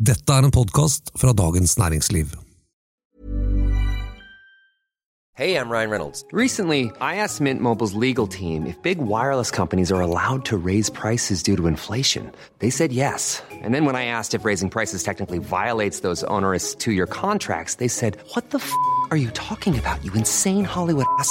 Dette er en podkast fra Dagens Næringsliv. Hey, I'm Ryan Reynolds. Recently, I asked Mint Mobile's legal team if big wireless companies are allowed to raise prices due to inflation. They said yes. And then when I asked if raising prices technically violates those onerous two year contracts, they said, What the f are you talking about, you insane Hollywood ass?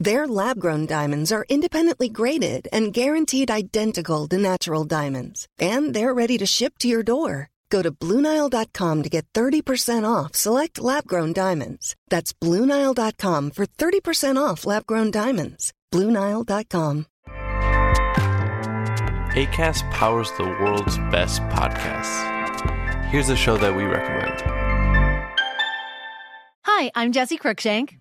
Their lab grown diamonds are independently graded and guaranteed identical to natural diamonds, and they're ready to ship to your door. Go to BlueNile.com to get 30% off select lab grown diamonds. That's BlueNile.com for 30% off lab grown diamonds. BlueNile.com. ACAST powers the world's best podcasts. Here's a show that we recommend. Hi, I'm Jesse Cruikshank.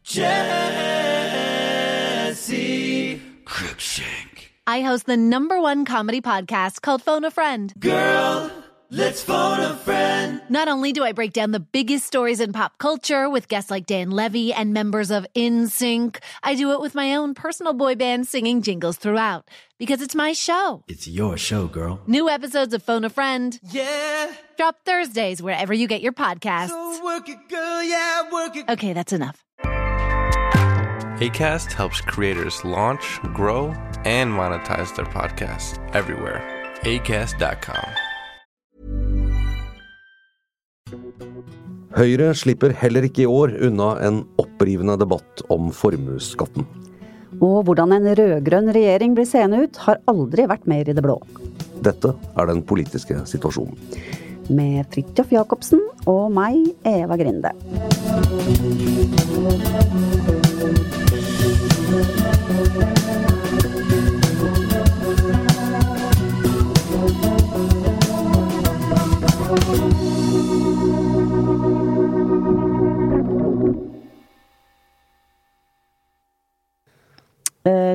Jesse Cruikshank. I host the number one comedy podcast called Phone a Friend. Girl, let's phone a friend. Not only do I break down the biggest stories in pop culture with guests like Dan Levy and members of InSync, I do it with my own personal boy band singing jingles throughout because it's my show. It's your show, girl. New episodes of Phone a Friend Yeah. drop Thursdays wherever you get your podcasts. So work it, girl. Yeah, work it. Okay, that's enough. ACAST helps creators launch, grow, and monetize their podcasts everywhere. ACAST.com. Høyre slipper heller ikke i år unna en opprivende debatt om formuesskatten. Og hvordan en rød-grønn regjering blir seende ut, har aldri vært mer i det blå. Dette er den politiske situasjonen. Med Fridtjof Jacobsen og meg, Eva Grinde. Eh,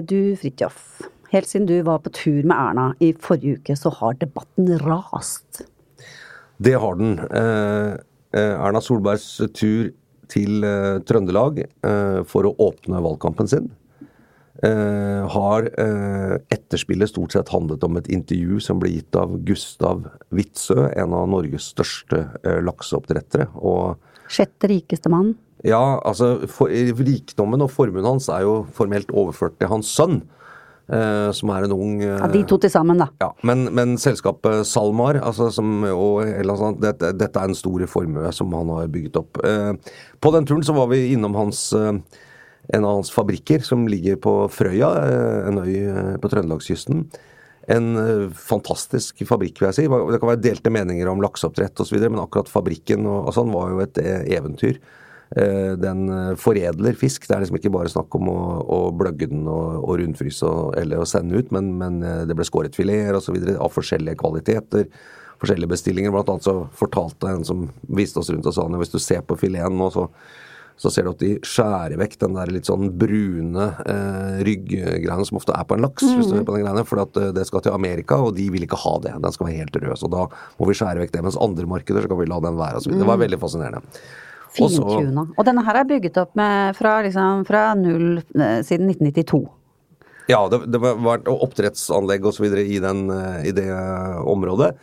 Du Fridtjof, helt siden du var på tur med Erna i forrige uke, så har debatten rast. Det har den. Eh, eh, Erna Solbergs tur til eh, Trøndelag eh, for å åpne valgkampen sin eh, har eh, etterspillet stort sett handlet om et intervju som ble gitt av Gustav Witzøe, en av Norges største eh, lakseoppdrettere. Og Sjette rikeste mann. Ja, altså for, Rikdommen og formuen hans er jo formelt overført til hans sønn, Uh, som er en ung uh, Ja, de to til sammen, da. ja, men, men selskapet SalMar, altså som, og, eller sånt, dette, dette er en stor formue som han har bygget opp. Uh, på den turen så var vi innom hans, en av hans fabrikker som ligger på Frøya, eh, en øy eh, på Trøndelagskysten. En eh, fantastisk fabrikk, vil jeg si. Det kan være delte meninger om lakseoppdrett osv., men akkurat fabrikken og, og sånn var jo et eventyr. Den foredler fisk. Det er liksom ikke bare snakk om å, å bløgge den og, og rundfryse og, eller å sende ut, men, men det ble skåret fileter osv. av forskjellige kvaliteter. Forskjellige bestillinger. Blant annet så fortalte en som viste oss rundt og sa at hvis du ser på fileten nå, så, så ser du at de skjærer vekk den der litt sånn brune eh, rygggreiene som ofte er på en laks. hvis du ser på den greiene, For at eh, det skal til Amerika, og de vil ikke ha det. Den skal være helt rød. Så da må vi skjære vekk det. Mens andre markeder så kan vi la den være. Og så videre. det var veldig fascinerende. Fintuna. Og denne her er bygget opp med, fra, liksom, fra null eh, siden 1992. Ja, det, det var oppdrettsanlegg osv. I, den, eh, i det området.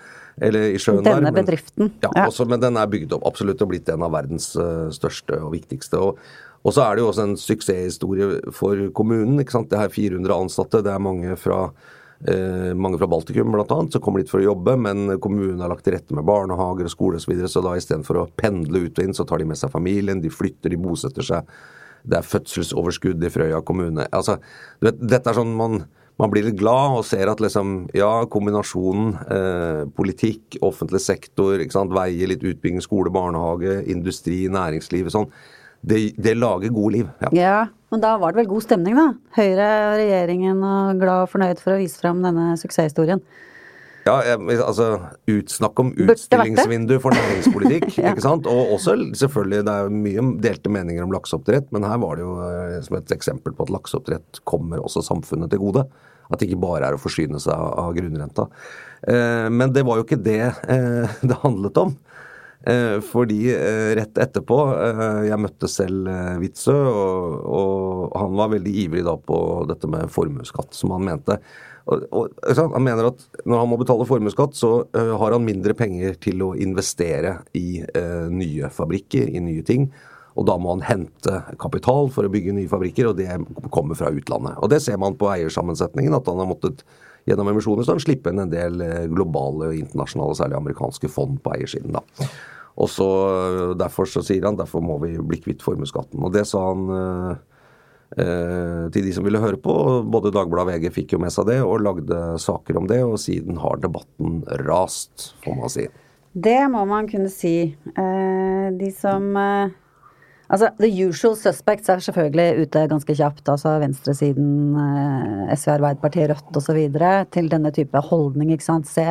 Eller i sjøen der. Denne bedriften. Ja, Ja. Også, men den er bygd opp absolutt og blitt en av verdens eh, største og viktigste. Og, og så er det jo også en suksesshistorie for kommunen. ikke sant? Det er 400 ansatte, det er mange fra eh, mange fra Baltikum annet, som kommer dit for å jobbe, men kommunen har lagt til rette med barnehager og skole osv. Så, videre, så da istedenfor å pendle ut og inn, så tar de med seg familien, de flytter, de bosetter seg. Det er fødselsoverskudd i Frøya kommune. Altså, du vet, dette er sånn man, man blir litt glad og ser at liksom, ja, kombinasjonen eh, politikk, offentlig sektor, sant, veier, litt utbygging, skole, barnehage, industri, næringsliv sånn, det, det lager gode liv. Ja. Ja, men da var det vel god stemning, da? Høyre, og regjeringen og glad og fornøyd for å vise fram denne suksesshistorien. Ja, altså Utsnakk om utstillingsvindu for næringspolitikk. Ja. ikke sant? Og også selvfølgelig, det er mye delte meninger om lakseoppdrett, men her var det jo eh, som et eksempel på at lakseoppdrett kommer også samfunnet til gode. At det ikke bare er å forsyne seg av, grunnrenta. Eh, men det var jo ikke det eh, det handlet om. Eh, fordi rett etterpå Jeg møtte selv Witzøe, og, og han var veldig ivrig da på dette med formuesskatt, som han mente. Og, og, han mener at når han må betale formuesskatt, så har han mindre penger til å investere i nye fabrikker, i nye ting. Og da må han hente kapital for å bygge nye fabrikker, og det kommer fra utlandet. Og det ser man på eiersammensetningen, at han har måttet gjennom emisjoner så han slippe inn en del globale globale, internasjonale, særlig amerikanske fond på eiersiden. da. Og så eh, Derfor så sier han derfor må vi bli kvitt formuesskatten. Og det sa han eh, eh, til de som ville høre på. Både Dagbladet og VG fikk jo med seg det og lagde saker om det, og siden har debatten rast, får man si. Det må man kunne si. Eh, de som eh, Altså, the usual suspects er selvfølgelig ute ganske kjapt. Altså venstresiden, eh, SV, Arbeiderpartiet, Rødt osv. til denne type holdning. ikke sant. Se,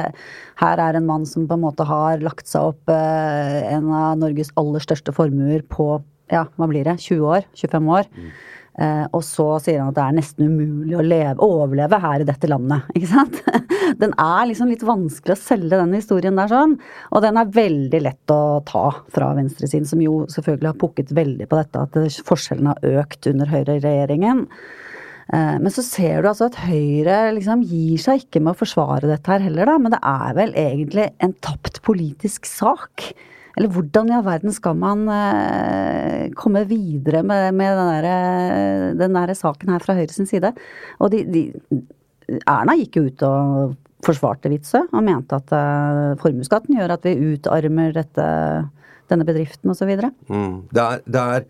her er en mann som på en måte har lagt seg opp eh, en av Norges aller største formuer på ja, hva blir det, 20 år? 25 år. Eh, og så sier han at det er nesten umulig å leve, overleve her i dette landet. Ikke sant? Den er liksom litt vanskelig å selge den historien der sånn. Og den er veldig lett å ta fra venstresiden, som jo selvfølgelig har pukket veldig på dette at forskjellene har økt under høyreregjeringen. Eh, Men så ser du altså at Høyre liksom gir seg ikke med å forsvare dette her heller, da. Men det er vel egentlig en tapt politisk sak. Eller hvordan i all verden skal man eh, komme videre med, med den, der, eh, den der saken her fra Høyre side? Og de, de Erna gikk jo ut og forsvarte Witzøe og mente at eh, formuesskatten gjør at vi utarmer dette, denne bedriften osv. Mm. Det det er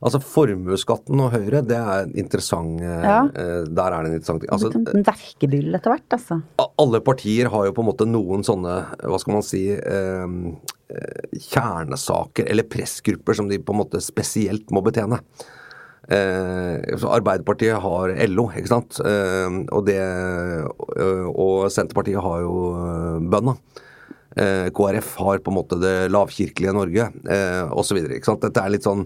Altså Formuesskatten og Høyre, det er interessant eh, Ja. eh, Der er det en interessant ting. Altså, En verkebyll etter hvert, altså. alle partier har jo på en måte noen sånne, hva skal man si, eh, eh, kjernesaker eller pressgrupper som de på en måte spesielt må betjene. Eh, Arbeiderpartiet har LO, ikke sant. Eh, og, det, og Senterpartiet har jo bønda. Eh, KrF har på en måte det lavkirkelige Norge, eh, osv. Dette er litt sånn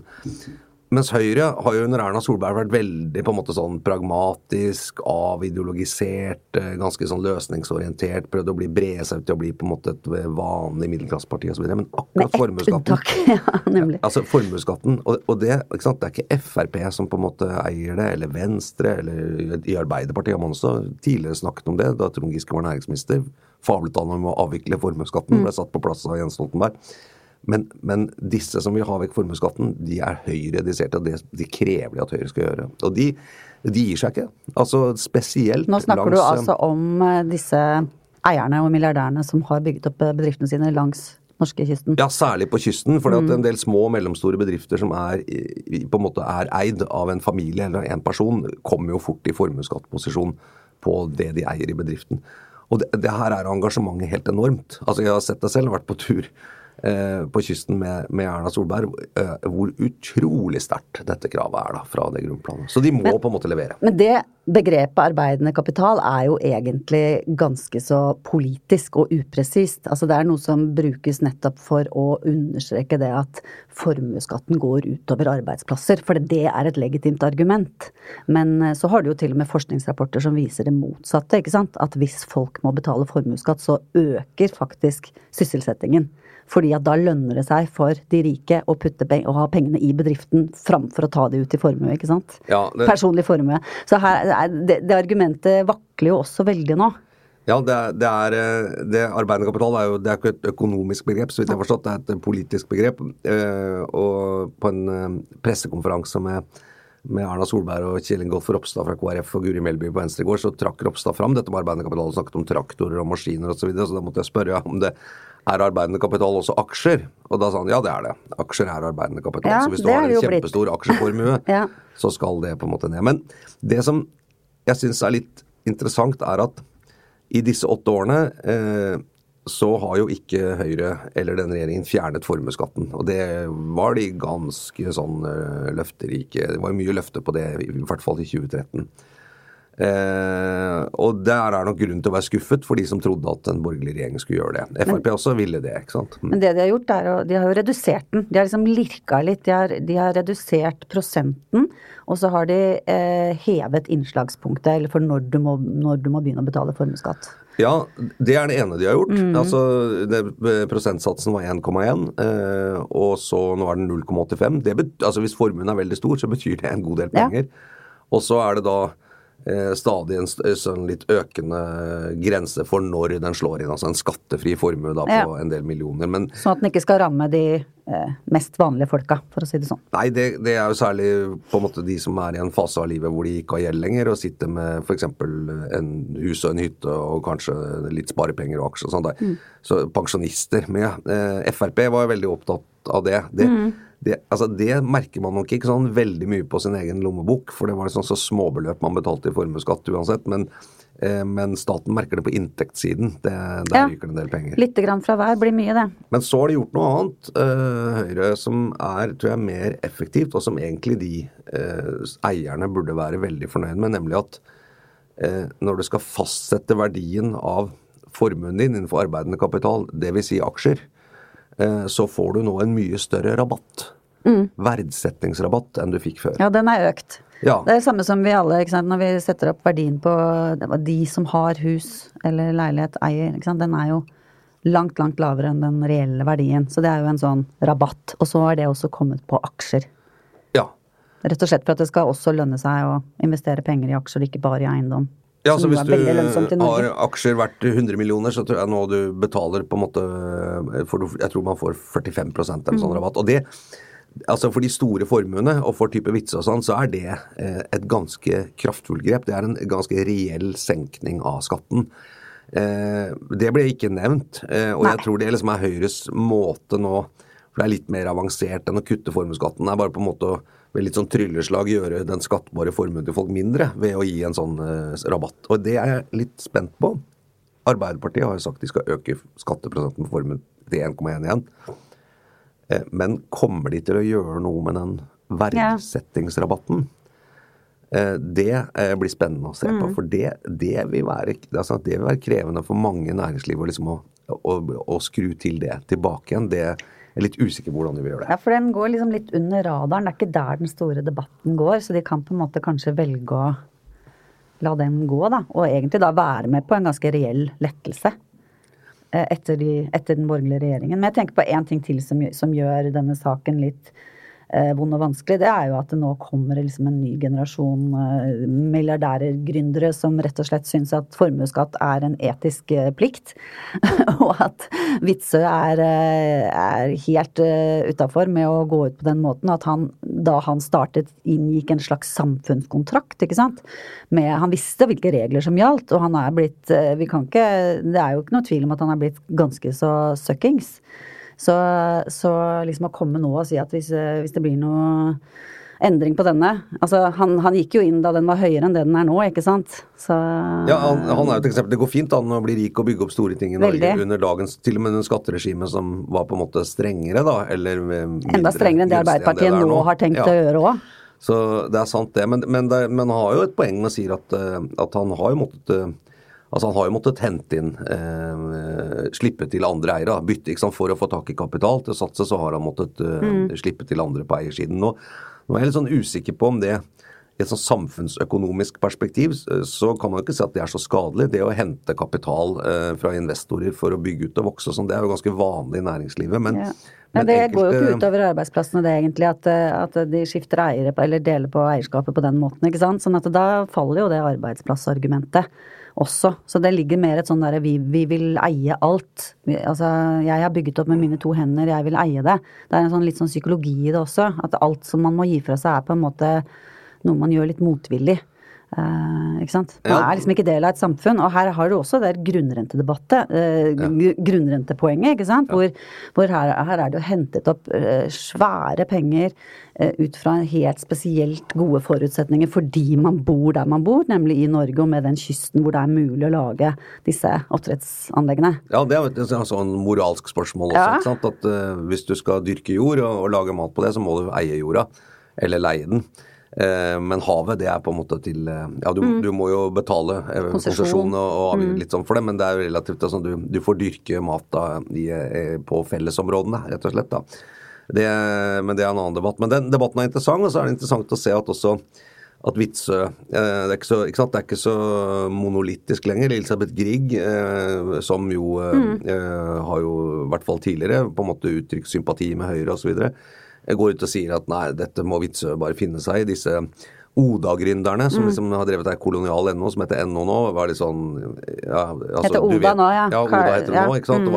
mens Høyre har jo under Erna Solberg vært veldig på en måte sånn pragmatisk, avideologisert, eh, ganske sånn løsningsorientert, prøvd å bli brede seg ut til å bli på en måte et vanlig middelklasseparti osv. Men akkurat formuesskatten. Ja, nemlig. Altså formuesskatten, og, og det, ikke sant? det er ikke Frp som på en måte eier det, eller Venstre, eller i Arbeiderpartiet har man også tidligere snakket om det, da Trond Giske var næringsminister. Fablet han om å avvikle formuesskatten, ble satt på plass av Jens Stoltenberg. Men, men disse som vil ha vekk formuesskatten, de er høyredisert, og det de krever de at Høyre skal gjøre. Og de, de gir seg ikke. Altså spesielt langs Nå snakker langs du altså om eh, disse eierne og milliardærene som har bygget opp eh, bedriftene sine langs norskekysten. Ja, særlig på kysten. For Mm. en del små og mellomstore bedrifter som er, på en måte er eid av en familie eller en person, kommer jo fort i formuesskattposisjon på det de eier i bedriften. Og det, det her er engasjementet helt enormt. Altså Jeg har sett det selv, vært på tur på kysten med, med Erna Solberg, eh, hvor utrolig sterkt dette kravet er da fra det grunnplanet. Så de må på en måte levere. Men det begrepet arbeidende kapital er jo egentlig ganske så politisk og upresist. Altså det er noe som brukes nettopp for å understreke det at formuesskatten går utover arbeidsplasser. For det er et legitimt argument. Men eh, så har du jo til og med forskningsrapporter som viser det motsatte. ikke sant? At hvis folk må betale formuesskatt, så øker faktisk sysselsettingen. Fordi at da lønner det seg for de rike å, putte å ha pengene i bedriften framfor å ta det ut i formue, ikke sant? Ja, det- Personlig formue. Så her, er- det, det argumentet vakler jo også veldig nå. Ja, det det er eh, det Arbeidende kapital er jo det er ikke et økonomisk begrep, så vidt jeg har forstått. Det er et politisk begrep. Eh, og på en eh, pressekonferanse med, med Erna Solberg og Kjell Ingolf Ropstad fra KrF og Guri Melby på Venstre i går, så trakk Ropstad fram dette med arbeidende kapital og snakket om traktorer og maskiner osv. Så, videre, så da måtte jeg spørre om det er arbeidende kapital også aksjer. Og da sa han ja, det er det. Aksjer er arbeidende kapital. Ja, så hvis du har en blitt. kjempestor aksjeformue, Ja. så skal det på en måte ned. Men det som jeg syns er litt interessant, er at i disse åtte årene eh, så har jo ikke Høyre eller den regjeringen fjernet formuesskatten. Og det var de ganske sånn eh, løfterike Det var mye løfter på det, i hvert fall i 2013. Eh, og der er nok grunn til å være skuffet for de som trodde at en borgerlig regjering skulle gjøre det. Frp også ville det, ikke sant. Men det de har gjort, er å De har jo redusert den. De har liksom lirka litt. De har, de har redusert prosenten, og så har de eh, hevet innslagspunktet, eller for når du må, når du må begynne å betale formuesskatt. Ja, det er det ene de har gjort. Altså, det, Prosentsatsen var 1,1, eh, og så nå er den 0,85. Altså, hvis formuen er veldig stor, så betyr det en god del Ja. penger. Og så er det da eh, stadig en sånn litt økende grense for når den slår inn. Altså en skattefri formue da på Ja. en del millioner. Men Sånn at den ikke skal ramme de eh, mest vanlige folka, for å si det sånn. Nei, det, det er jo særlig på en måte de som er i en fase av livet hvor de ikke har gjeld lenger, og sitter med f.eks. en hus og en hytte og kanskje litt sparepenger og aksjer og sånn. Mm. Så pensjonister. Men ja, eh, Frp var jo veldig opptatt av det. Det, det, altså det merker man nok ikke sånn veldig mye på sin egen lommebok, for det var sånn så småbeløp man betalte i formuesskatt uansett. Men, eh, men staten merker det på inntektssiden. Det, der Ja. ryker det en del penger. Litt grann fra hver blir mye, det. Men så har de gjort noe annet, eh, Høyre, som er tror jeg, mer effektivt, og som egentlig de eh, eierne burde være veldig fornøyd med, nemlig at eh, når du skal fastsette verdien av formuen din innenfor arbeidende kapital, dvs. Si aksjer, så får du nå en mye større rabatt. Verdsettingsrabatt enn du fikk før. Ja, den er økt. Ja. Det er det samme som vi alle, når vi setter opp verdien på de som har hus eller leilighet eier, den er jo langt, langt lavere enn den reelle verdien. Så det er jo en sånn rabatt. Og så har det også kommet på aksjer. Ja. Rett og slett for at det skal også lønne seg å investere penger i aksjer, ikke bare i eiendom. Ja, så Hvis du har aksjer verdt 100 millioner, så tror jeg nå du betaler på en måte for, Jeg tror man får 45% eller Mm. sånn rabatt. Og det, altså For de store formuene og for type vitser og sånn, så er det eh, et ganske kraftfullt grep. Det er en ganske reell senkning av skatten. Eh, det ble ikke nevnt, eh, og jeg tror det liksom er Høyres måte nå For det er litt mer avansert enn å kutte formuesskatten. Det er bare på en måte å ved litt sånn trylleslag gjøre den skattbare formuen til folk mindre ved å gi en sånn eh, rabatt. Og det er jeg litt spent på. Arbeiderpartiet har jo sagt de skal øke skatteprosenten på formuen til 1,1 igjen. Eh, Men kommer de til å gjøre noe med den verdsettingsrabatten? Eh, Det eh, blir spennende å se på, for det, det, vil være, altså det vil være krevende for mange næringsliv å, liksom å, å, å skru til det tilbake igjen. Det jeg er litt usikker på hvordan de vil gjøre det. Ja, for den går liksom litt under radaren. Det er ikke der den store debatten går, så de kan på en måte kanskje velge å la den gå, da. Og egentlig da være med på en ganske reell lettelse. eh, Etter, de, etter den borgerlige regjeringen. Men jeg tenker på én ting til som, som gjør denne saken litt vond og vanskelig. Det er jo at det nå kommer liksom en ny generasjon eh, milliardærer, gründere, som rett og slett syns at formuesskatt er en etisk eh, plikt. og at Witzøe er, eh, er helt utafor med å gå ut på den måten. At han, da han startet, inngikk en slags samfunnskontrakt, ikke sant. Med, han visste hvilke regler som gjaldt, og han er blitt eh, vi kan ikke, Det er jo ikke noe tvil om at han er blitt ganske så suckings. Så, så liksom å komme nå og si at hvis, eh, hvis det blir noe endring på denne Altså, han, han gikk jo inn da den var høyere enn det den er nå, ikke sant? Så Ja, han, han er jo et eksempel. Det går fint han å bli rik og bygge opp store ting i Norge Veldig. under dagens Til og med den skatteregimet som var på en måte strengere, da. Eller mindre Enda strengere enn det Arbeiderpartiet Arbeiderpartiet det nå har tenkt Ja. å gjøre òg. Så det er sant, det. Men, men, det, men han har jo et poeng med å si at, eh, at han har jo måttet eh, Altså Han har jo måttet hente inn, eh, slippe til andre eiere. Bytte, ikke sant? For å få tak i kapital til å satse, så har han måttet eh, Mm. slippe til andre på eiersiden. Nå, nå er jeg litt sånn usikker på om det i et sånn samfunnsøkonomisk perspektiv så kan man jo ikke si at det er så skadelig. Det å hente kapital eh, fra investorer for å bygge ut og vokse og sånn, det er jo ganske vanlig i næringslivet. Men, Ja. men det går jo enkelte- ikke utover arbeidsplassene det egentlig, at, eh, at de skifter eiere eller deler på eierskapet på den måten, ikke sant. Sånn at da faller jo det arbeidsplassargumentet også. Så det ligger mer et sånn derre vi, vi vil eie alt. Vi, altså jeg har bygget opp med mine to hender, jeg vil eie det. Det er en sånn litt sånn psykologi i det også. At alt som man må gi fra seg er på en måte noe man gjør litt motvillig. Eh, ikke sant? Man Ja. er liksom ikke del av et samfunn. Og her har du også det grunnrentedebattet, uh, ja. grunnrentepoenget, ikke sant? Hvor, hvor her, her er det jo hentet opp uh, svære penger eh, ut fra helt spesielt gode forutsetninger fordi man bor der man bor, nemlig i Norge og med den kysten hvor det er mulig å lage disse oppdrettsanleggene. Ja, det er et sånn moralsk spørsmål også. Ja. ikke sant? At eh, Hvis du skal dyrke jord og, og lage mat på det, så må du eie jorda. Eller leie den. Eh, men havet, det er på en måte til eh, Ja, du, du må jo betale eh, Konsesjon. og, og mm. litt sånn for det, men det er jo relativt altså, du, du får dyrke mat da, i, på fellesområdene, rett og slett. da. Det, men det er en annen debatt. Men den debatten er interessant, og så er det interessant å se at også at eh, det, er så, sant? det er ikke så monolittisk lenger. Elisabeth Grieg, eh, som jo mm. eh, har jo i hvert fall tidligere på en måte uttrykt sympati med Høyre osv., går ut og sier at nei, dette må Witzøe bare finne seg i. Disse Oda-gründerne som liksom har drevet ei kolonial NO, som heter NO nå, var litt sånn ja, altså, Heter du Oda nå, ja. Ja, Oda heter det ja. nå, ikke sant. Mm.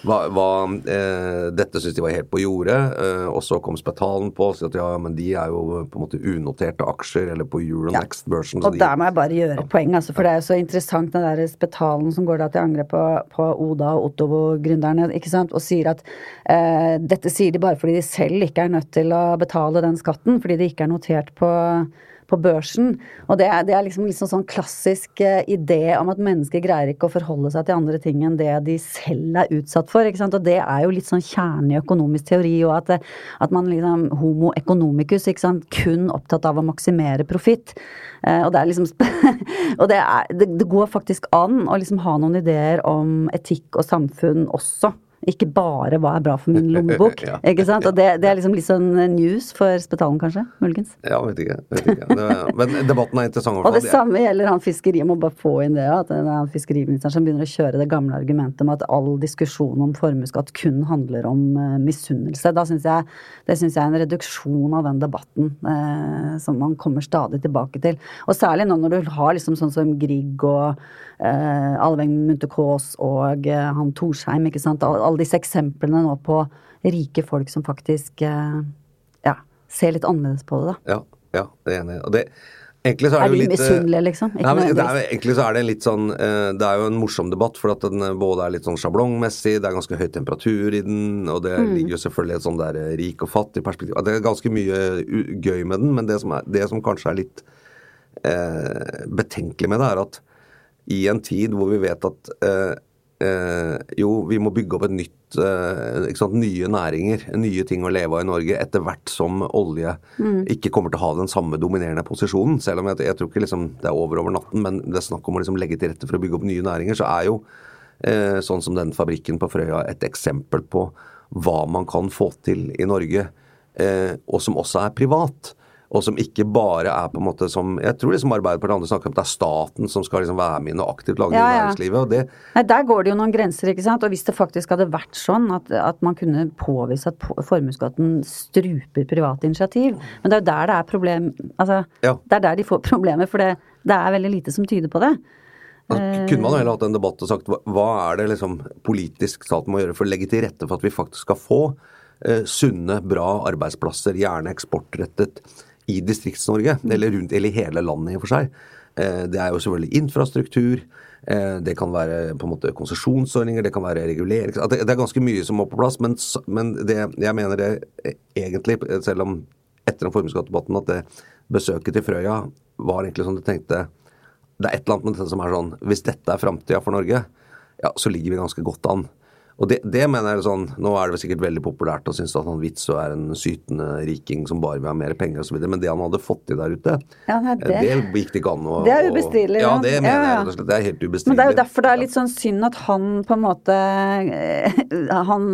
Det var, var, eh, dette syntes de var helt på jordet, eh, og så kom Spetalen på og sa at ja, men de er jo på en måte unoterte aksjer, eller på Euronext-børsen. så Og de- der må jeg bare gjøre poeng, altså, for det er jo så interessant den der spetalen som går da til angrep på, på Oda og Ottovo-gründerne, ikke sant, og sier at eh, dette sier de bare fordi de selv ikke er nødt til å betale den skatten, fordi de ikke er notert på på børsen. Og det er, det er liksom, liksom sånn klassisk eh, idé om at mennesker greier ikke å forholde seg til andre ting enn det de selv er utsatt for. ikke sant? Og det er jo litt sånn kjernen i økonomisk teori, og at, at man liksom homo economicus, ikke sant, kun opptatt av å maksimere profitt. Eh, og det er liksom Og det, er, det, det går faktisk an å liksom ha noen ideer om etikk og samfunn også. Ikke bare hva er bra for min lommebok. Ja. ikke sant? Og det, det er liksom litt sånn news for Spetalen, kanskje? Muligens. Ja, vet ikke. Vet ikke. Det, men debatten er interessant. Og det samme gjelder han fiskeri, jeg må bare få inn det, ja, at det er han fiskeriministeren som begynner å kjøre det gamle argumentet om at all diskusjon om formuesskatt kun handler om uh, misunnelse. Da synes jeg, det synes jeg er en reduksjon av den debatten uh, som man kommer stadig tilbake til. Og særlig nå når du har liksom sånn som Grieg og eh, Alveng Munthe-Kaas og eh, han Torsheim, ikke sant. All- Alle disse eksemplene nå på rike folk som faktisk eh, ja, ser litt annerledes på det, da. Ja, ja, det er enig. Og det, egentlig så er, Er de eh, misunnelige, liksom? Nei, men det er, egentlig så er det en litt sånn eh, Det er jo en morsom debatt, for at den eh, både er litt sånn sjablongmessig, det er ganske høy temperatur i den, og det Mm. ligger jo selvfølgelig et sånn der rik og fattig perspektiv. Det er ganske mye gøy med den, men det som, er, det som kanskje er litt eh, betenkelig med det, er at i en tid hvor vi vet at eh, eh, jo, vi må bygge opp et nytt eh, sant, Nye næringer, nye ting å leve av i Norge etter hvert som olje ikke kommer til å ha den samme dominerende posisjonen. Selv om jeg, jeg tror ikke liksom, det er over over natten, men det er snakk om å liksom legge til rette for å bygge opp nye næringer, så er jo eh, sånn som den fabrikken på Frøya et eksempel på hva man kan få til i Norge, eh, og som også er privat. Og som ikke bare er på en måte som Jeg tror liksom Arbeiderpartiet og andre snakker om at det er staten som skal liksom være med inn og aktivt lage Ja, ja. næringslivet. og det Nei, Der går det jo noen grenser, ikke sant. Og hvis det faktisk hadde vært sånn at, at man kunne påvise at formuesskatten struper private initiativ Men det er jo der det er problem Altså, Ja. det er der de får problemer, for det, det er veldig lite som tyder på det. Altså, Eh. kunne man jo heller hatt en debatt og sagt hva er det liksom politisk staten må gjøre for å legge til rette for at vi faktisk skal få eh, sunne, bra arbeidsplasser, gjerne eksportrettet, i Distrikts-Norge, eller rundt eller i hele landet i og for seg. Eh, det er jo selvfølgelig infrastruktur. eh, Det kan være på en måte konsesjonsordninger, det kan være regulering det, det er ganske mye som må på plass, men, men det, jeg mener det eh, egentlig, selv om etter den formuesskattdebatten, at det besøket til Frøya var egentlig som du tenkte det er et eller annet med dette som er sånn Hvis dette er framtida for Norge, ja, så ligger vi ganske godt an. Og det, det mener jeg er sånn Nå er det vel sikkert veldig populært å synes at han Witzøe er en sytende riking som bare vil ha mer penger osv., men det han hadde fått til der ute, Ja, nei, det- det gikk det ikke an å Det er ubestridelig, Ja, det mener Ja, ja. jeg. Det er helt ubestridelig. Men det er jo derfor det er litt sånn synd at han på en måte eh, Han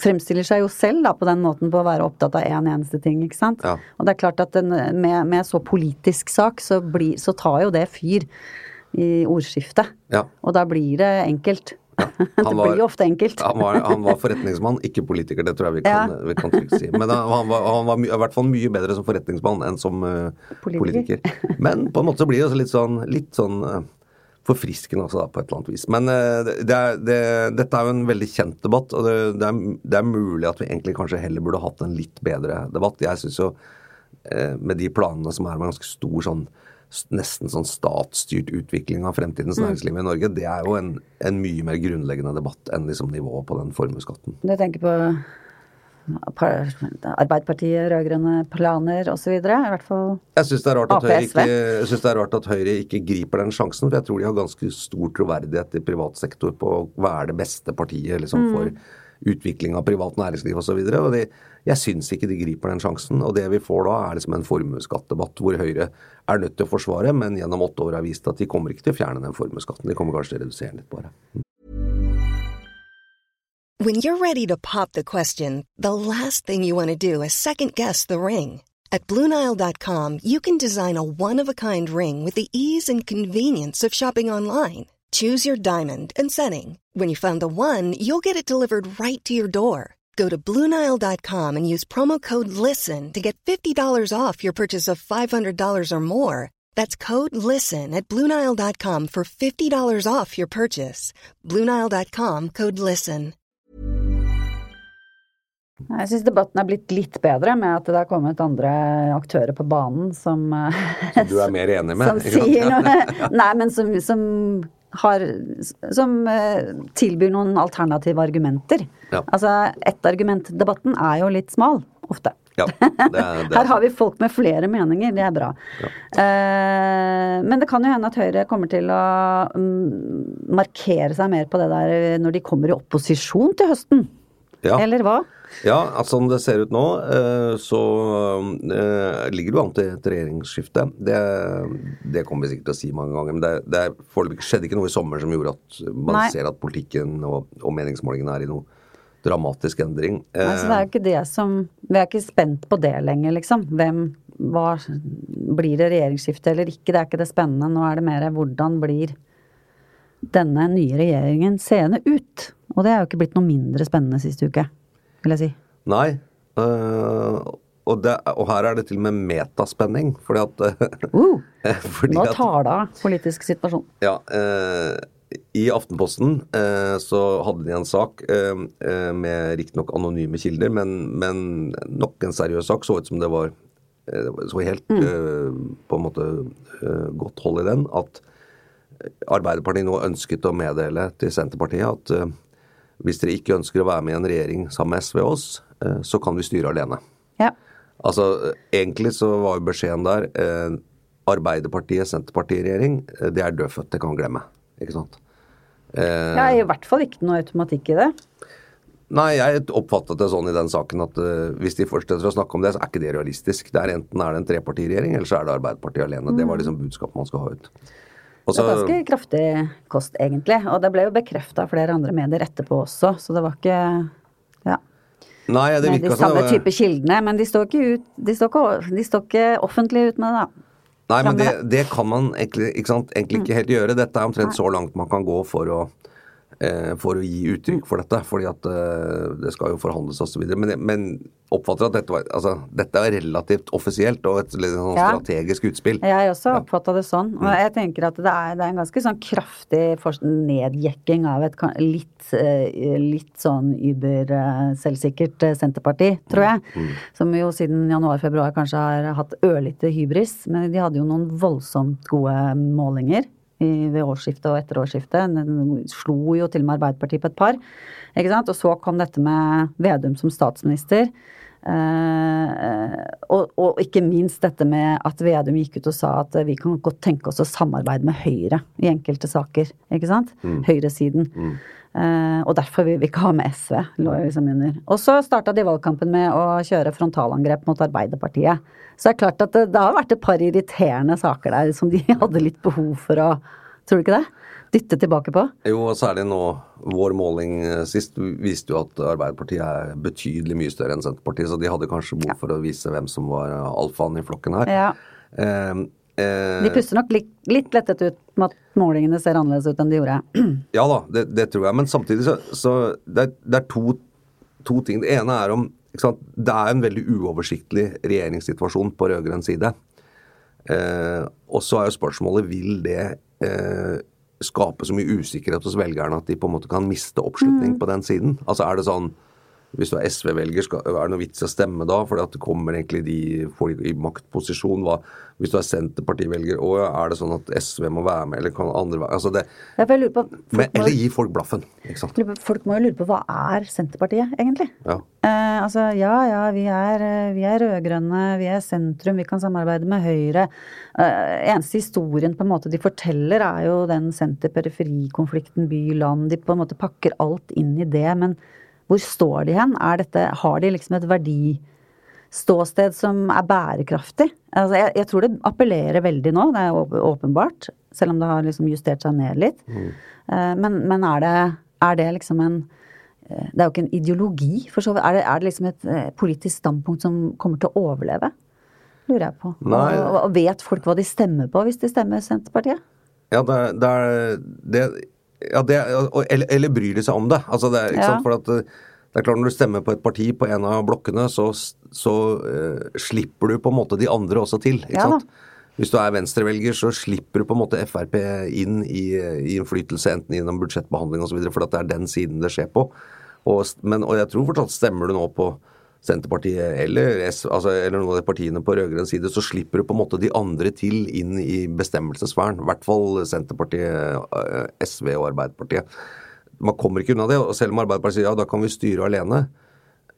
fremstiller seg jo selv da på den måten på å være opptatt av én en eneste ting, ikke sant. Og det er klart at den, med, med så politisk sak, så, bli, så tar jo det fyr i ordskiftet. Ja. Og da blir det enkelt. det Han var- blir jo ofte enkelt. Han var, han var forretningsmann, ikke politiker. Det tror jeg vi kan, Ja. vi kan trygt si. Men han, var, han var my, i hvert fall mye bedre som forretningsmann enn som uh, Politiker. politiker. Men på en måte så blir det også litt sånn, litt sånn uh, forfriskende også, da, på et eller annet vis. Men uh, det, det er, det, dette er jo en veldig kjent debatt, og det, det, er, det er mulig at vi egentlig kanskje heller burde hatt en litt bedre debatt. Jeg syns jo, med de planene som er med ganske stor sånn nesten sånn statsstyrt utvikling av fremtidens næringsliv i Norge, det er jo en, en mye mer grunnleggende debatt enn liksom nivået på den formuesskatten. Du tenker på par- Arbeiderpartiet, rød-grønne planer osv. I hvert fall Jeg syns det, det er rart at Høyre ikke griper den sjansen, for jeg tror de har ganske stor troverdighet i privat sektor på å være det beste partiet liksom, for utvikling av privat næringsliv osv. Jeg syns ikke de griper den sjansen. Og det vi får da, er liksom en formuesskattdebatt hvor Høyre er nødt til å forsvare, men gjennom åtte år har vist at de kommer ikke til å fjerne den formuesskatten. De kommer kanskje til å redusere den litt, bare. When you're ready to pop the question, the last thing you want to do is second guess the ring. At Bluenile.com, you can design a one of a kind ring with the ease and convenience of shopping online. Choose your diamond and setting. When you find the one, you'll get it delivered right to your door. Go to Bluenile.com and use promo code LISTEN to get $50 off your purchase of $500 or more. That's code LISTEN at Bluenile.com for $50 off your purchase. Bluenile.com code LISTEN. Jeg syns debatten er blitt litt bedre med at det har kommet andre aktører på banen som Som du er mer enig med? Som sier noe Nei, men som, som har Som eh, tilbyr noen alternative argumenter. Ja. Altså, ett-argument-debatten er jo litt smal, ofte. Ja, det er, det er Her har vi folk med flere meninger, det er bra. Eh, men det kan jo hende at Høyre kommer til å mm, markere seg mer på det der når de kommer i opposisjon til høsten. Ja. Eller hva? Ja, altså som det ser ut nå, eh, så eh, ligger det an til et regjeringsskifte. Det, det kommer vi sikkert til å si mange ganger. Men det, det foreløpig skjedde ikke noe i sommer som gjorde at man Nei. ser at politikken og, og meningsmålingene er i noe dramatisk endring. Nei, så det er jo ikke det som Vi er ikke spent på det lenger, liksom. Hvem hva, Blir det regjeringsskifte eller ikke? Det er ikke det spennende. Nå er det mer hvordan blir denne nye regjeringen seende ut? Og det er jo ikke blitt noe mindre spennende siste uke, vil jeg si. Nei. Uh, og, det, og her er det til og med metaspenning, fordi at Uh, fordi nå tar det av politisk situasjon. Ja, eh, I Aftenposten eh, så hadde de en sak eh, eh, med riktignok anonyme kilder, men, men nok en seriøs sak. Så ut som det var eh, så helt eh, på en måte eh, godt hold i den at Arbeiderpartiet nå ønsket å meddele til Senterpartiet at eh, hvis dere ikke ønsker å være med i en regjering sammen med SV og oss, eh, så kan vi styre alene. Ja. Altså, Egentlig så var jo beskjeden der eh, Arbeiderpartiet, Senterpartiet-regjering, eh, det er dødfødt, det kan man glemme. Ikke sant? Eh, er i hvert fall ikke noe automatikk i det. Nei, jeg oppfattet det sånn i den saken at uh, hvis de fortsetter å snakke om det, så er ikke det realistisk. Det er Enten er det en trepartiregjering, eller så er det Arbeiderpartiet alene. Det var liksom budskapet man skal ha ut. Og Det var ganske kraftig kost, egentlig. Og det ble jo bekrefta av flere andre medier etterpå også, så det var ikke ja, Nei, det virka de som samme type kildene. Men de står ikke, ut, de står ikke, de står ikke offentlig ut med det, da. Nei, men det, det kan man egentlig ikke, sant, egentlig ikke helt gjøre. Dette er omtrent så langt man kan gå for å, for å gi uttrykk for dette. Fordi at eh, det skal jo forhandles osv. Men, men oppfatter at dette var Altså, dette er relativt offisielt og et litt sånn Ja. strategisk utspill. Jeg også oppfatta det sånn. Og jeg tenker at det er, det er en ganske sånn kraftig nedjekking av et litt, eh, litt sånn über-selvsikkert Senterparti, tror jeg. Som jo siden januar-februar kanskje har hatt ørlite hybris. Men de hadde jo noen voldsomt gode målinger ved årsskiftet og etter årsskiftet. Den slo jo til og med Arbeiderpartiet på et par. Og så kom dette med Vedum som statsminister. Eh, og, og ikke minst dette med at Vedum gikk ut og sa at vi kan godt tenke oss å samarbeide med Høyre i enkelte saker. Ikke sant? Høyresiden. Eh, og derfor vil vi ikke ha med SV, lå liksom under. Og så starta de valgkampen med å kjøre frontalangrep mot Arbeiderpartiet. Så det er klart at det, det har vært et par irriterende saker der som de hadde litt behov for å Tror du ikke det? Dytte tilbake på. Jo, og særlig nå, vår måling eh, sist viste jo at Arbeiderpartiet er betydelig mye større enn Senterpartiet, så de hadde kanskje behov for å vise hvem som var eh, alfaen i flokken her. Ja. Eh, eh, De puster nok litt, litt lettet ut med at målingene ser annerledes ut enn de gjorde. Ja da, det, det tror jeg. Men samtidig så, så det, er, det er to, to ting. Det ene er om? Det er en veldig uoversiktlig regjeringssituasjon på rød-grønn side. Eh, og så er jo spørsmålet vil det eh, skape så mye usikkerhet hos velgerne at de på en måte kan miste oppslutning på den siden? Altså er det sånn hvis du er SV-velger, er det noe vits i å stemme da? At det kommer egentlig de folk i maktposisjon. Hva, hvis du er Senterparti-velger, er det sånn at SV må være med, eller kan andre være altså det, Jeg lurer på, men, Eller gi folk blaffen, folk må jo lure på hva er Senterpartiet, egentlig? Ja. Eh, altså, ja ja, vi er, eh, vi er rød-grønne, vi er sentrum, vi kan samarbeide med Høyre. Eh, eneste historien på en måte de forteller, er jo den senter-periferi-konflikten by-land. De på en måte pakker alt inn i det. Men, Hvor står de hen? Er dette, har de liksom et verdiståsted som er bærekraftig? Altså, jeg, jeg tror det appellerer veldig nå, det er åp- åpenbart. Selv om det har liksom justert seg ned litt. Mm. Men, men er, det, er det liksom en eh, Det er jo ikke en ideologi, for så vidt. Er det, er det liksom et eh, politisk standpunkt som kommer til å overleve? Lurer jeg på. Nei. Og, vet folk hva de stemmer på hvis de stemmer Senterpartiet? Ja, det, det er det, ja, det, eller, eller bryr de seg om det? Altså det Ja. sant? For at eh, det er klart Når du stemmer på et parti på en av blokkene, så, så uh, slipper du på en måte de andre også til. ikke Ja da. sant? Hvis du er venstrevelger, så slipper du på en måte Frp inn i, i innflytelse, enten gjennom budsjettbehandling osv., for at det er den siden det skjer på. Og, men, og jeg tror fortsatt stemmer du nå på Senterpartiet eller, altså, eller noen av de partiene på rød-grønn side, så slipper du på en måte de andre til inn i bestemmelsesvern. I hvert fall Senterpartiet, eh, SV og Arbeiderpartiet. Man kommer ikke unna det. og Selv om Arbeiderpartiet sier ja, da kan vi styre alene,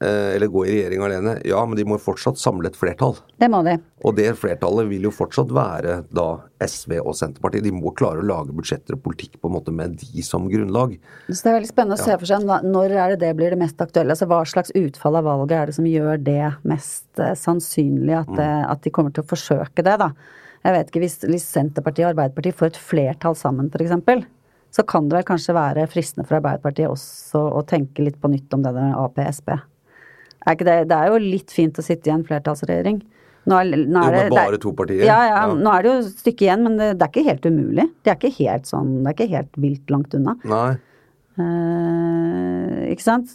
eller gå i regjering alene, ja, men de må fortsatt samle et flertall. Det må de. Og det flertallet vil jo fortsatt være da SV og Senterpartiet. De må klare å lage budsjetter og politikk på en måte med de som grunnlag. Så det er veldig spennende å se for seg når er det det blir det mest aktuelle. Altså hva slags utfall av valget er det som gjør det mest eh, sannsynlig at, det, at de kommer til å forsøke det, da. Jeg vet ikke, hvis, hvis Senterpartiet og Arbeiderpartiet får et flertall sammen, f.eks., så kan det vel kanskje være fristende for Arbeiderpartiet også å tenke litt på nytt om det der Ap-Sp. Er ikke det, det er jo litt fint å sitte i en flertallsregjering. Nå er, nå er Jo, det, er- bare to partier? Ja, ja, Ja. Nå er det jo et stykke igjen, men det, det er ikke helt umulig. Det er ikke helt sånn, det er ikke helt vilt langt unna. Nei. Eh, ikke sant?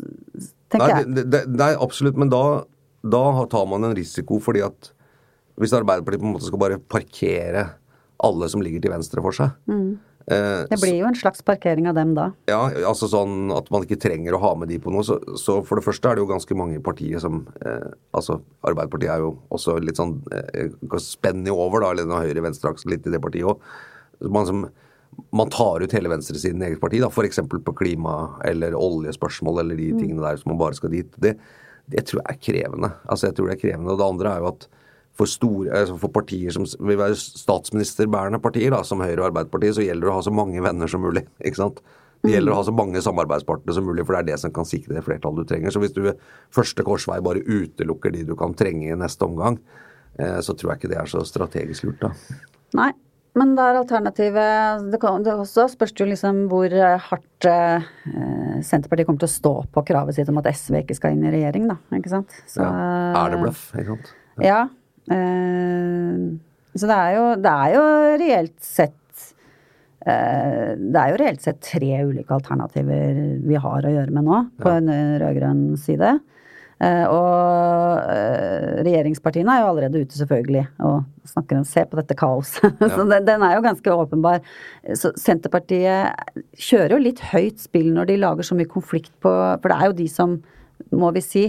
Tenker Nei, jeg. det, absolutt, men da, da tar man en risiko fordi at hvis Arbeiderpartiet på en måte skal bare parkere alle som ligger til venstre for seg Mm. Det blir jo en slags parkering av dem da. Ja, altså sånn at man ikke trenger å ha med de på noe. Så, så for det første er det jo ganske mange partier som eh, Altså Arbeiderpartiet er jo også litt sånn eh, spennig over, da, eller den høyre-venstre-aksen litt i det partiet òg. Man, som- man tar ut hele venstresiden i eget parti, da, f.eks. på klima eller oljespørsmål eller de tingene der som man bare skal dit. Det, det tror jeg er krevende. Altså jeg tror det er krevende. Og det andre er jo at for, store, altså for partier som vil være statsministerbærende partier, da, som Høyre og Arbeiderpartiet, så gjelder det å ha så mange venner som mulig. ikke sant? Det gjelder å ha så mange samarbeidspartnere som mulig, for det er det som kan sikre det flertallet du trenger. Så hvis du ved første korsvei bare utelukker de du kan trenge i neste omgang, eh, så tror jeg ikke det er så strategisk lurt, da. Nei. Men det er alternativet Det, kan, det også spørs jo liksom hvor eh, hardt eh, Senterpartiet kommer til å stå på kravet sitt om at SV ikke skal inn i regjering, da. Ikke sant? Så, Ja. Er det bløff? ikke sant? Ja. eh, så det er jo, det er jo reelt sett eh, Det er jo reelt sett tre ulike alternativer vi har å gjøre med nå, på en eh, rød-grønn side. Eh, og eh, regjeringspartiene er jo allerede ute, selvfølgelig, og snakker om se på dette kaoset. så den, den er jo ganske åpenbar. Så Senterpartiet kjører jo litt høyt spill når de lager så mye konflikt på For det er jo de som, må vi si,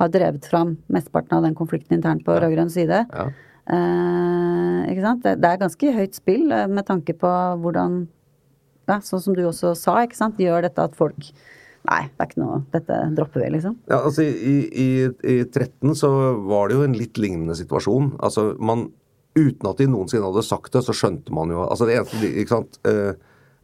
har drevet fram mesteparten av den konflikten internt på rød-grønn side. Ja. Eh, ikke sant? Det, det er ganske høyt spill eh, med tanke på hvordan ja, Sånn som du også sa, ikke sant. Gjør dette at folk Nei, det er ikke noe Dette dropper vi, liksom. Ja, altså I, i, i 13 så var det jo en litt lignende situasjon. Altså man, Uten at de noensinne hadde sagt det, så skjønte man jo altså det eneste, ikke sant, eh,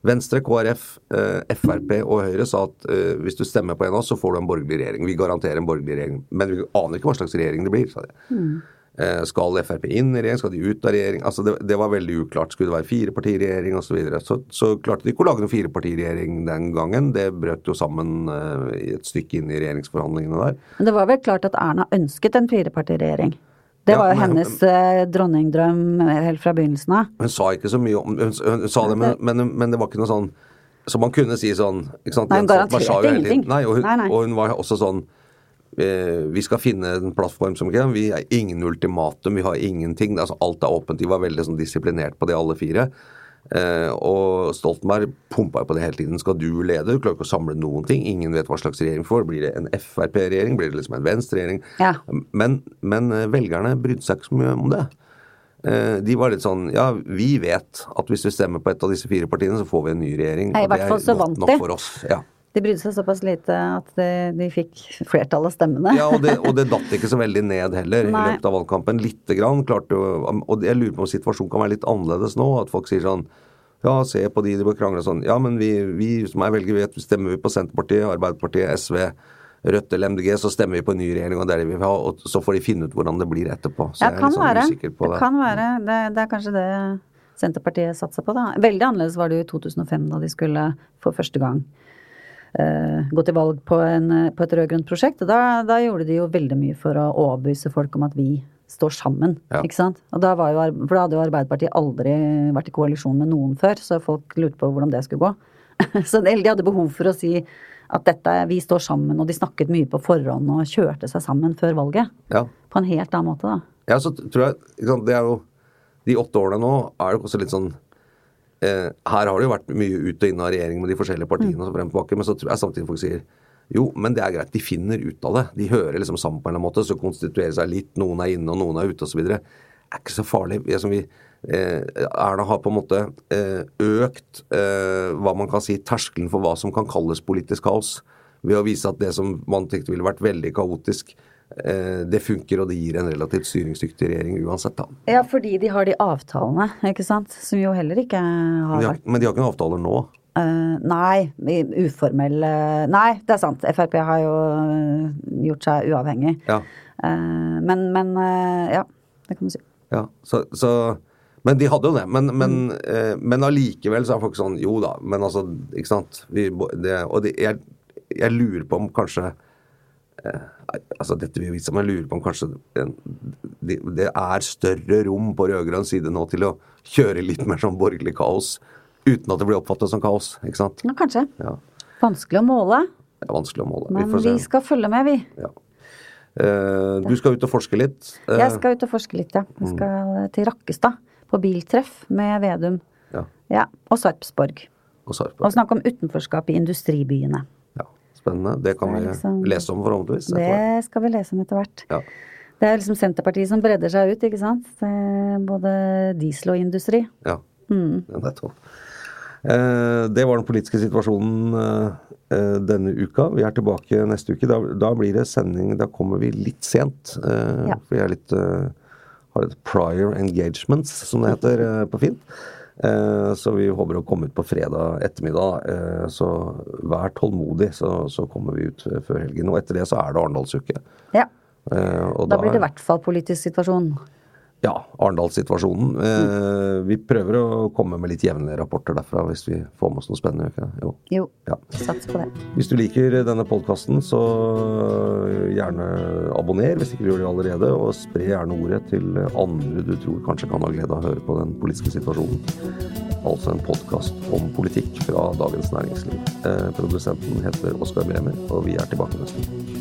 Venstre, KrF, eh, Frp og Høyre sa at eh, hvis du stemmer på en av oss, så får du en borgerlig regjering. Vi garanterer en borgerlig regjering. Men vi aner ikke hva slags regjering det blir. sa de. Mm. skal Frp inn i regjering? Skal de ut av regjering? Altså det, det var veldig uklart. Skulle det være firepartiregjering osv.? Så, videre. så Så klarte de ikke å lage noen firepartiregjering den gangen. Det brøt jo sammen eh, et stykke inn i regjeringsforhandlingene der. Men det var vel klart at Erna ønsket en firepartiregjering. Det var jo men- hennes eh, dronningdrøm helt fra begynnelsen av. Hun sa ikke så mye om Hun, hun sa det, men, men, men det var ikke noe sånn Så man kunne si sånn ikke sant? Nei, hun garanterte ingenting. Nei, og hun, Nei, nei. og hun var også sånn eh, Vi skal finne en plattform som ikke Vi er ingen ultimatum, vi har ingenting. Altså, alt er åpent. De var veldig sånn disiplinert på det, alle fire. Eh, og Stoltenberg pumpa på det hele tiden. Skal du lede? Du klarer ikke å samle noen ting. Ingen vet hva slags regjering får. Blir det en Frp-regjering? Blir det liksom en Venstre-regjering? Ja. Men, men eh, velgerne brydde seg ikke så mye om det. Eh, De var litt sånn Ja, vi vet at hvis vi stemmer på et av disse fire partiene, så får vi en ny regjering. Nei, og det er godt nok for oss. Ja. De brydde seg såpass lite at de, fikk flertall av stemmene. Ja, og det, og det datt ikke så veldig ned heller i løpet av valgkampen. Lite grann. Klarte, og jeg lurer på om situasjonen kan være litt annerledes nå. At folk sier sånn Ja, se på de de bør krangle sånn. Ja, men vi, vi som er velgere, vet stemmer vi på Senterpartiet, Arbeiderpartiet, SV, Rødt eller MDG, så stemmer vi på en ny regjering, og det er det vi vil ha. Og så får de finne ut hvordan det blir etterpå. Så Ja, jeg er litt sånn være. usikker på Det det. kan være. Det, det er kanskje det Senterpartiet satser på, da. Veldig annerledes var det jo i 2005, da de skulle for første gang gå til valg på, en, eh, på et rød-grønt prosjekt. Og da, da gjorde de jo veldig mye for å overbevise folk om at vi står sammen. Ja. Ikke sant? Og da var jo, for da hadde jo Arbeiderpartiet aldri vært i koalisjon med noen før, så folk lurte på hvordan det skulle gå. så de de hadde behov for å si at dette, vi står sammen, og de snakket mye på forhånd og kjørte seg sammen før valget. Ja. På en helt annen måte, da. Ja, så tror jeg Det er jo De åtte årene nå er jo også litt sånn eh, Her har det jo vært mye ut og inn av regjering med de forskjellige partiene, og så frem tilbake, men så jeg samtidig folk sier jo, men det er greit. De finner ut av det. De hører liksom sammen på en måte, så konstituerer seg litt. Noen er inne, og noen er ute, osv. Det er ikke så farlig. Vi er som vi, eh, Erna har på en måte eh, økt eh, hva man kan si terskelen for hva som kan kalles politisk kaos, ved å vise at det som man tenkte ville vært veldig kaotisk, eh, det funker, og det gir en relativt styringsdyktig regjering uansett. da. Ja, fordi de har de avtalene, ikke sant. Som jo heller ikke har de vært men de har ikke noen avtaler nå. Uh, Nei, i- uformell eh, Nei, det er sant. Frp har jo eh, gjort seg uavhengig. Ja. Uh, men, men uh, ja, det kan man si. ja. Så, så Men de hadde jo det. Men, men, eh, men allikevel så er folk sånn Jo da, men altså, ikke sant. Vi, det, og det, jeg, jeg lurer på om kanskje eh, Altså, dette vil vise, jeg lurer på om kanskje eh, det, det er større rom på rød-grønn side nå til å kjøre litt mer sånn borgerlig kaos uten at det blir oppfattet som kaos. Ikke sant? Ja, kanskje. Ja. Vanskelig å måle, Det er vanskelig å måle. men vi får vi skal følge med, vi. Ja. Eh, du skal ut og forske litt. Eh, Jeg skal ut og forske litt, ja. Mm. Jeg skal til Rakkestad. På biltreff med Vedum. Ja, Ja, og Sarpsborg. og Sarpsborg. Og snakke om utenforskap i industribyene. Spennende. Det kan Det liksom, vi lese om forhåpentligvis. Det skal vi lese om etter hvert. Ja. Det er liksom Senterpartiet som bredder seg ut, ikke sant. Både diesel og industri. Ja, Mm. nettopp. Eh, det var den politiske situasjonen eh, denne uka. Vi er tilbake neste uke. Da, da blir det sending Da kommer vi litt sent. Eh, Ja. For vi litt har et prior engagements, som det heter på fint. Eh, så vi håper å komme ut på fredag ettermiddag. Eh, så vær tålmodig, så, så kommer vi ut eh, før helgen. Og etter det så er det Arendalsuke. Ja. Og Da blir det i hvert fall politisk situasjon. Ja, Arendalssituasjonen. Eh, vi prøver å komme med litt jevnlige rapporter derfra hvis vi får med oss noe spennende. Ikke? Jo. Jo, Ja. sats på det. Hvis du liker denne podkasten, så gjerne abonner hvis ikke du gjør det allerede. Og spre gjerne ordet til andre du tror kanskje kan ha glede av å høre på den politiske situasjonen. Altså en podkast om politikk fra Dagens Næringsliv. Eh, produsenten heter Oskar Bremer, og vi er tilbake neste uke.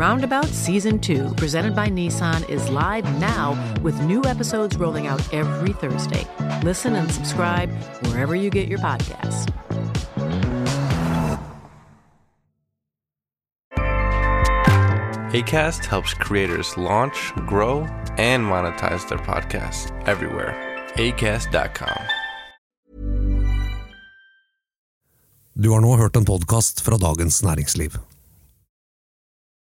Roundabout Season 2, presented by Nissan, is live now with new episodes rolling out every Thursday. Listen and subscribe wherever you get your podcasts. ACAST helps creators launch, grow, and monetize their podcasts everywhere. ACAST.com. Du har nå hørt en podkast fra Dagens Næringsliv.